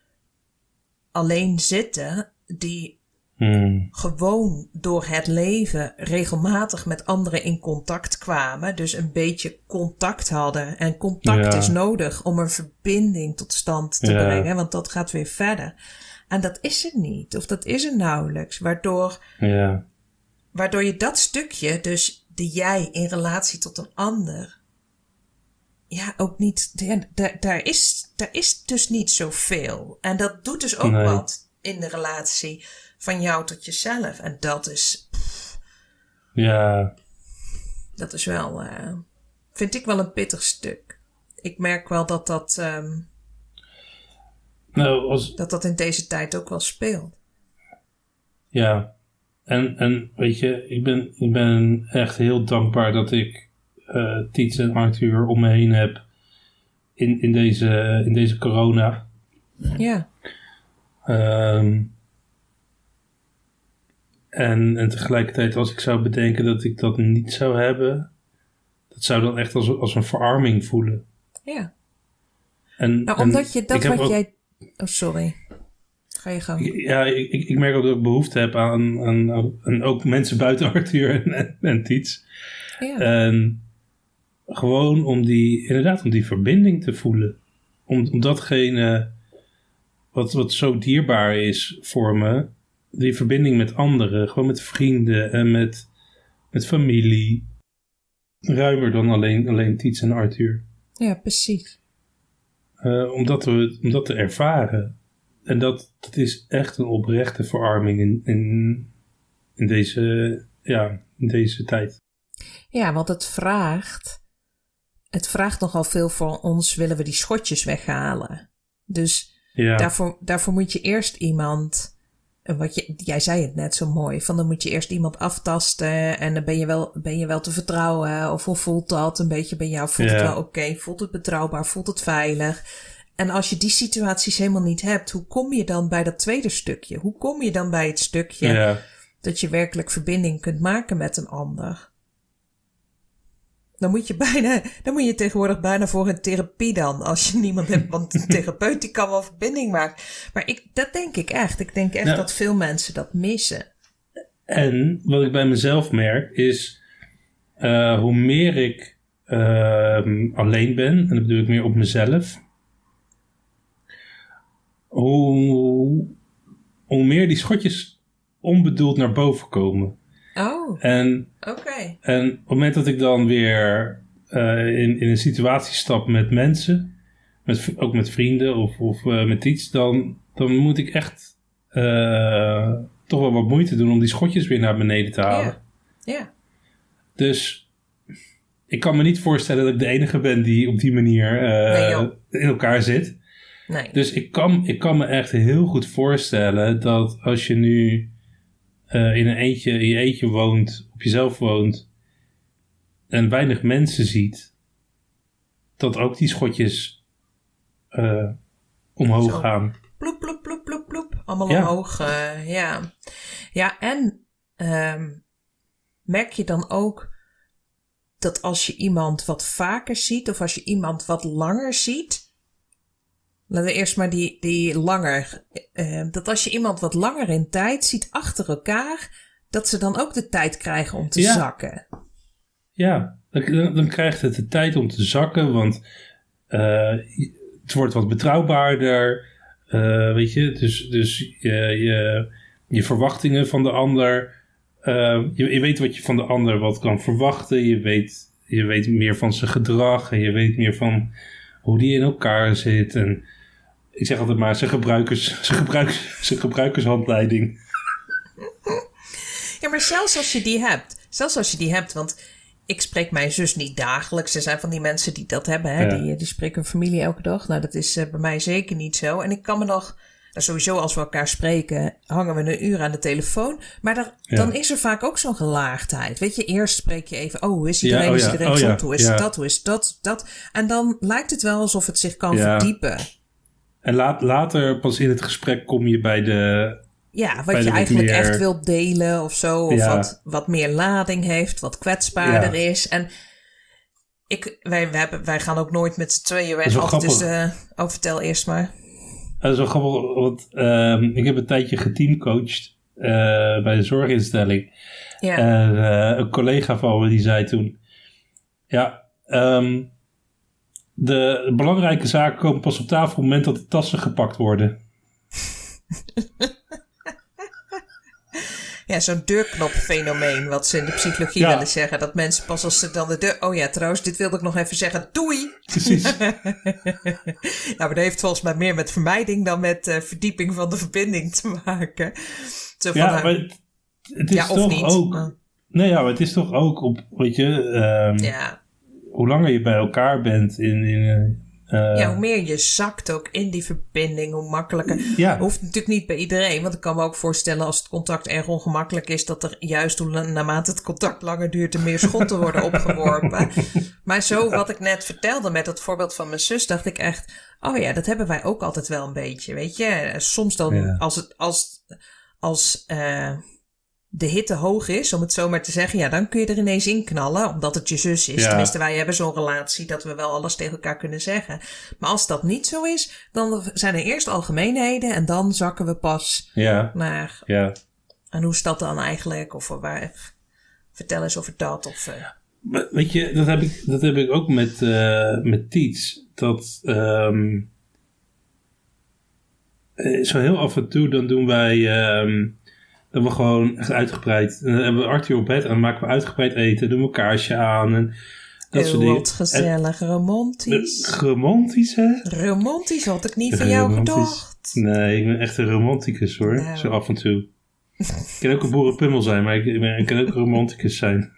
alleen zitten, die Hmm. Gewoon door het leven regelmatig met anderen in contact kwamen. Dus een beetje contact hadden. En contact is nodig om een verbinding tot stand te brengen. Want dat gaat weer verder. En dat is het niet. Of dat is er nauwelijks. Waardoor, ja. waardoor je dat stukje, dus de jij in relatie tot een ander. Ja, ook niet. Daar, daar, is, daar is dus niet zoveel. En dat doet dus ook wat in de relatie van jou tot jezelf. En dat is. ja. Dat is wel. Uh, vind ik wel een pittig stuk. Ik merk wel dat dat. Um, nou, als... Dat dat in deze tijd ook wel speelt. Ja. En, en weet je, ik ben, ik ben echt heel dankbaar dat ik uh, Tiets en Arthur om me heen heb in, in, deze, in deze corona. Ja. Um, en, en tegelijkertijd, als ik zou bedenken dat ik dat niet zou hebben, dat zou dan echt als, als een verarming voelen. Ja. En, nou, omdat je dat wat jij. Oh, sorry. Ga je gang. Ja, ik, ik merk ook dat ik behoefte heb aan, aan, aan ook mensen buiten Arthur en, en, en Tiets. Ja. En gewoon om die, inderdaad, om die verbinding te voelen. Om, om datgene wat, wat zo dierbaar is voor me, die verbinding met anderen, gewoon met vrienden en met, met familie. Ruimer dan alleen, alleen Tiets en Arthur. Ja, precies. Uh, omdat we, om dat te ervaren. En dat, dat is echt een oprechte verarming in, in, in, deze, ja, in deze tijd. Ja, want het vraagt. Het vraagt nogal veel voor ons, willen we die schotjes weghalen. Dus ja. daarvoor, daarvoor moet je eerst iemand wat je, jij zei het net zo mooi, van dan moet je eerst iemand aftasten en dan ben je wel, ben je wel te vertrouwen of hoe voelt dat een beetje bij jou? Voelt het wel oké? Voelt het betrouwbaar? Voelt het veilig? En als je die situaties helemaal niet hebt, hoe kom je dan bij dat tweede stukje? Hoe kom je dan bij het stukje dat je werkelijk verbinding kunt maken met een ander? Dan moet je bijna, dan moet je tegenwoordig bijna voor een therapie dan, als je niemand hebt, want een therapeut die kan wel verbinding maken. Maar ik, dat denk ik echt. Ik denk echt dat veel mensen dat missen. En wat ik bij mezelf merk is, uh, hoe meer ik uh, alleen ben, en dat bedoel ik meer op mezelf, hoe, hoe meer die schotjes onbedoeld naar boven komen. Oh, En, oké. en op het moment dat ik dan weer uh, in, in een situatie stap met mensen, met, ook met vrienden of, of uh, met iets, dan, dan moet ik echt uh, toch wel wat moeite doen om die schotjes weer naar beneden te halen. Ja. ja. Dus ik kan me niet voorstellen dat ik de enige ben die op die manier Nee, in elkaar zit. Nee. Dus ik kan, ik kan me echt heel goed voorstellen dat als je nu uh, in een eentje, in je eentje woont, op jezelf woont en weinig mensen ziet, dat ook die schotjes uh, omhoog Zo. gaan. Ploep, ploep, ploep, ploep, ploep. Allemaal Ja. omhoog. eh, ja. Ja, en ehm, merk je dan ook dat als je iemand wat vaker ziet, of als je iemand wat langer ziet. Laten we eerst maar die, die langer. eh, dat als je iemand wat langer in tijd ziet achter elkaar, dat ze dan ook de tijd krijgen om te Ja. zakken. Ja, dan, dan, krijgt het de tijd om te zakken, want uh, het wordt wat betrouwbaarder. Uh, weet je, dus, dus je, je, je verwachtingen van de ander. Je, je weet wat je van de ander wat kan verwachten. Je weet, je weet meer van zijn gedrag en je weet meer van hoe die in elkaar zit. En ik zeg altijd maar zijn, gebruikers, zijn, gebruikers, zijn gebruikershandleiding. Ja, maar zelfs als je die hebt, zelfs als je die hebt, want ik spreek mijn zus niet dagelijks. Er zijn van die mensen die dat hebben, hè? Ja. Die, die spreken hun familie elke dag. Nou, dat is uh, bij mij zeker niet zo. En ik kan me nog, nou, sowieso als we elkaar spreken, hangen we een uur aan de telefoon. Maar dan, Ja. dan is er vaak ook zo'n gelaagdheid. Weet je, eerst spreek je even, oh, hoe is Ja, iedereen? oh is ja, iedereen oh ja, Hoe is ja. dat? Hoe is dat? Dat? En dan lijkt het wel alsof het zich kan Ja. verdiepen. En laat, later, pas in het gesprek, kom je bij de. Ja, wat je wat eigenlijk meer- echt wilt delen of zo. Of Ja. wat, wat meer lading heeft, wat kwetsbaarder Ja. is. En ik, wij, wij, hebben, wij gaan ook nooit met z'n tweeën weg. Altijd dus, eh, oh, vertel eerst maar. Dat is wel grappig, want ehm, ik heb een tijdje geteamcoached eh, bij een zorginstelling. Ja, En eh, een collega van me die zei toen: Ja, ehm, de belangrijke zaken komen pas op tafel op het moment dat de tassen gepakt worden. ja zo'n deurknopfenomeen, wat ze in de psychologie Ja. willen zeggen. Dat mensen pas als ze dan de deur... Oh ja, trouwens, dit wilde ik nog even zeggen. Doei! Precies. Ja, maar dat heeft volgens mij meer met vermijding dan met eh, verdieping van de verbinding te maken. Zo van, ja, nou, maar het, het is ja, toch niet. ook. Nee, ja, maar het is toch ook op, weet je, ehm, ja. Hoe langer je bij elkaar bent in. in eh, Ja, hoe meer je zakt ook in die verbinding, hoe makkelijker. ja, Hoeft natuurlijk niet bij iedereen, want ik kan me ook voorstellen als het contact erg ongemakkelijk is, dat er juist hoe naarmate het contact langer duurt, er meer schotten worden opgeworpen. Maar zo wat ik net vertelde met dat voorbeeld van mijn zus, dacht ik echt, oh ja, dat hebben wij ook altijd wel een beetje, weet je. Soms dan, Ja. als het, als, als, eh, de hitte hoog is, om het zo maar te zeggen, ja, dan kun je er ineens in knallen, omdat het je zus is. Ja. Tenminste, wij hebben zo'n relatie dat we wel alles tegen elkaar kunnen zeggen. Maar als dat niet zo is, dan zijn er eerst algemeenheden en dan zakken we pas ja, naar, ja. en hoe is dat dan eigenlijk? Of waar, vertel eens over dat. Of, eh, Weet je, dat heb ik, dat heb ik ook met, eh met Tietz. Dat ehm, eh, zo heel af en toe dan doen wij ehm, dat we gewoon echt uitgebreid. En dan hebben we Arthur op bed en dan maken we uitgebreid eten. Doen we een kaarsje aan en dat soort heel dingen. wat gezellig, romantisch. En, romantisch, hè? Romantisch had ik niet van jou gedacht. Nee, ik ben echt een romanticus hoor. Nou. Zo af en toe. Ik kan ook een boerenpummel zijn, maar ik, ik, ben- ik kan ook een romanticus zijn.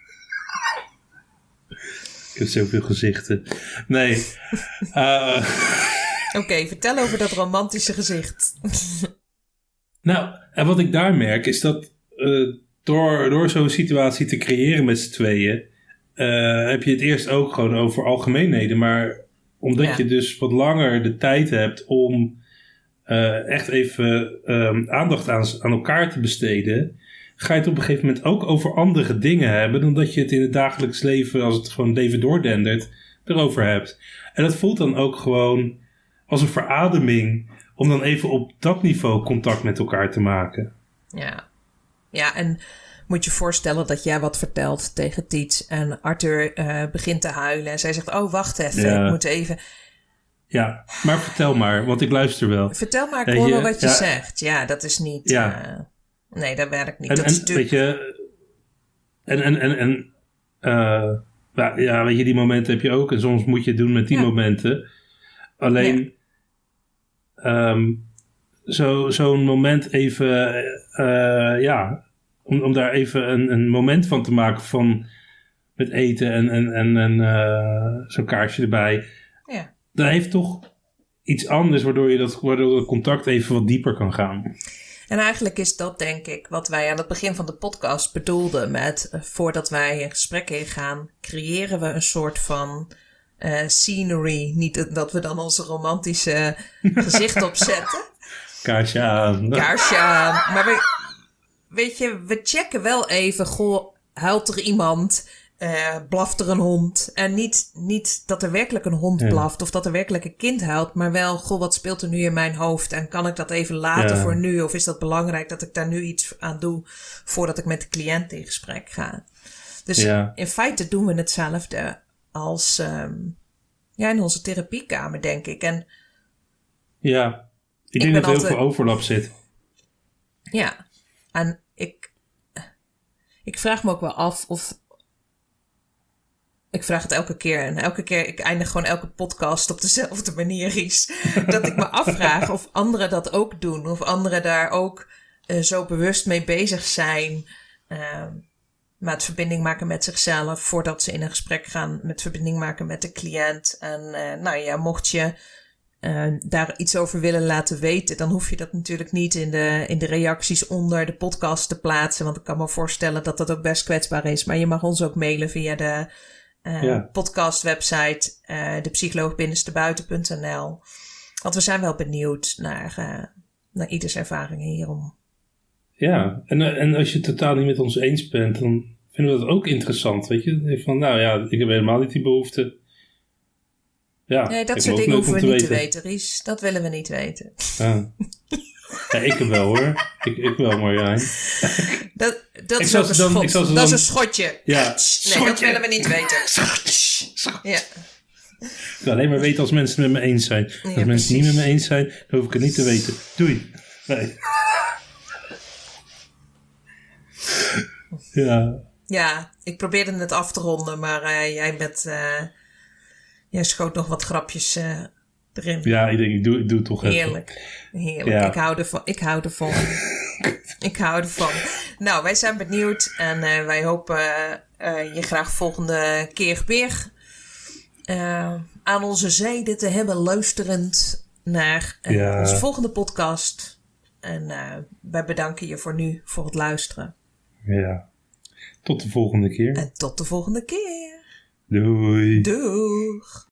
Ik heb zoveel gezichten. Nee. eh, Oké, vertel over dat romantische gezicht. nou, en wat ik daar merk is dat eh, door, door zo'n situatie te creëren met z'n tweeën, eh, heb je het eerst ook gewoon over algemeenheden. Maar omdat Ja. je dus wat langer de tijd hebt om eh, echt even ehm, aandacht aan, aan elkaar te besteden, ga je het op een gegeven moment ook over andere dingen hebben dan dat je het in het dagelijks leven, als het gewoon leven doordendert, erover hebt. En dat voelt dan ook gewoon als een verademing om dan even op dat niveau contact met elkaar te maken. Ja. Ja, en moet je voorstellen dat jij wat vertelt tegen Tiet. En Arthur eh, begint te huilen. En zij zegt, oh wacht even, Ja. ik moet even... Ja, maar vertel maar, want ik luister wel. Vertel maar, ik hoor wel wat je ja. zegt. Ja, dat is niet... Ja. eh, nee, dat werkt niet. En, dat en is natuurlijk... weet je, en, en, en, en eh, ja, ja, weet je, die momenten heb je ook. En soms moet je het doen met die Ja. momenten. Alleen, zo, zo'n moment even, eh, ja, om, om daar even een, een moment van te maken van met eten en, en, en, en eh, zo'n kaarsje erbij. Ja. Dat heeft toch iets anders, waardoor je dat, waardoor het contact even wat dieper kan gaan. En eigenlijk is dat denk ik wat wij aan het begin van de podcast bedoelden met eh, voordat wij een gesprek ingaan, creëren we een soort van eh, scenery. Niet dat we dan onze romantische gezicht opzetten, Kaarsje aan. kaarsje aan. Maar we, weet je, we checken wel even, goh, huilt er iemand? Eh, blaft er een hond? En niet, niet dat er werkelijk een hond Ja. blaft of dat er werkelijk een kind huilt, maar wel, goh, wat speelt er nu in mijn hoofd? En kan ik dat even laten Ja. voor nu? Of is dat belangrijk dat ik daar nu iets aan doe voordat ik met de cliënt in gesprek ga? Dus Ja. in feite doen we hetzelfde als ehm, ja, in onze therapiekamer, denk ik. En Ja, ik denk dat er heel veel overlap zit. Ja, en ik, ik vraag me ook wel af of. Ik vraag het elke keer en elke keer, ik eindig gewoon elke podcast op dezelfde manier, Ries. Dat ik me afvraag of anderen dat ook doen, of anderen daar ook eh, zo bewust mee bezig zijn. ehm, met verbinding maken met zichzelf voordat ze in een gesprek gaan, met verbinding maken met de cliënt. En eh, nou ja, mocht je eh, daar iets over willen laten weten, dan hoef je dat natuurlijk niet in de, in de reacties onder de podcast te plaatsen. Want ik kan me voorstellen dat dat ook best kwetsbaar is. Maar je mag ons ook mailen via de eh Ja. podcast website, eh depsycholoogbinnenstebuiten.nl. Want we zijn wel benieuwd naar, naar ieders ervaringen hierom. Ja, en, eh, en als je het totaal niet met ons eens bent, dan vinden we dat ook interessant. Weet je, van nou ja, ik heb helemaal niet die behoefte. Ja, Nee, dat soort dingen hoeven we niet te weten, Ries. Dat willen we niet weten. Ja. ja, ik heb wel hoor. Ik, ik wel, Marjolein. Dat, dat Ik is ook een dan- schot. dat is een schotje. Ja, Nee, dat schotje. willen we niet weten. Ja. Ik wil alleen maar weten als mensen het met me eens zijn. Als Ja, mensen het niet met me eens zijn, dan hoef ik het niet te weten. Doei. Nee. Ja, Ja, ik probeerde het af te ronden, maar eh, jij bent. eh, jij schoot nog wat grapjes eh, erin. ja, ik denk, ik doe, ik doe het toch even. Heerlijk. Heerlijk. Ja. Ik hou ervan. Ik hou ervan. ik hou ervan. Nou, wij zijn benieuwd en wij hopen je graag volgende keer weer aan onze zijde te hebben, luisterend naar Ja. onze volgende podcast. En wij bedanken je voor nu voor het luisteren. Ja. Tot de volgende keer. En tot de volgende keer. Doei. Doeg!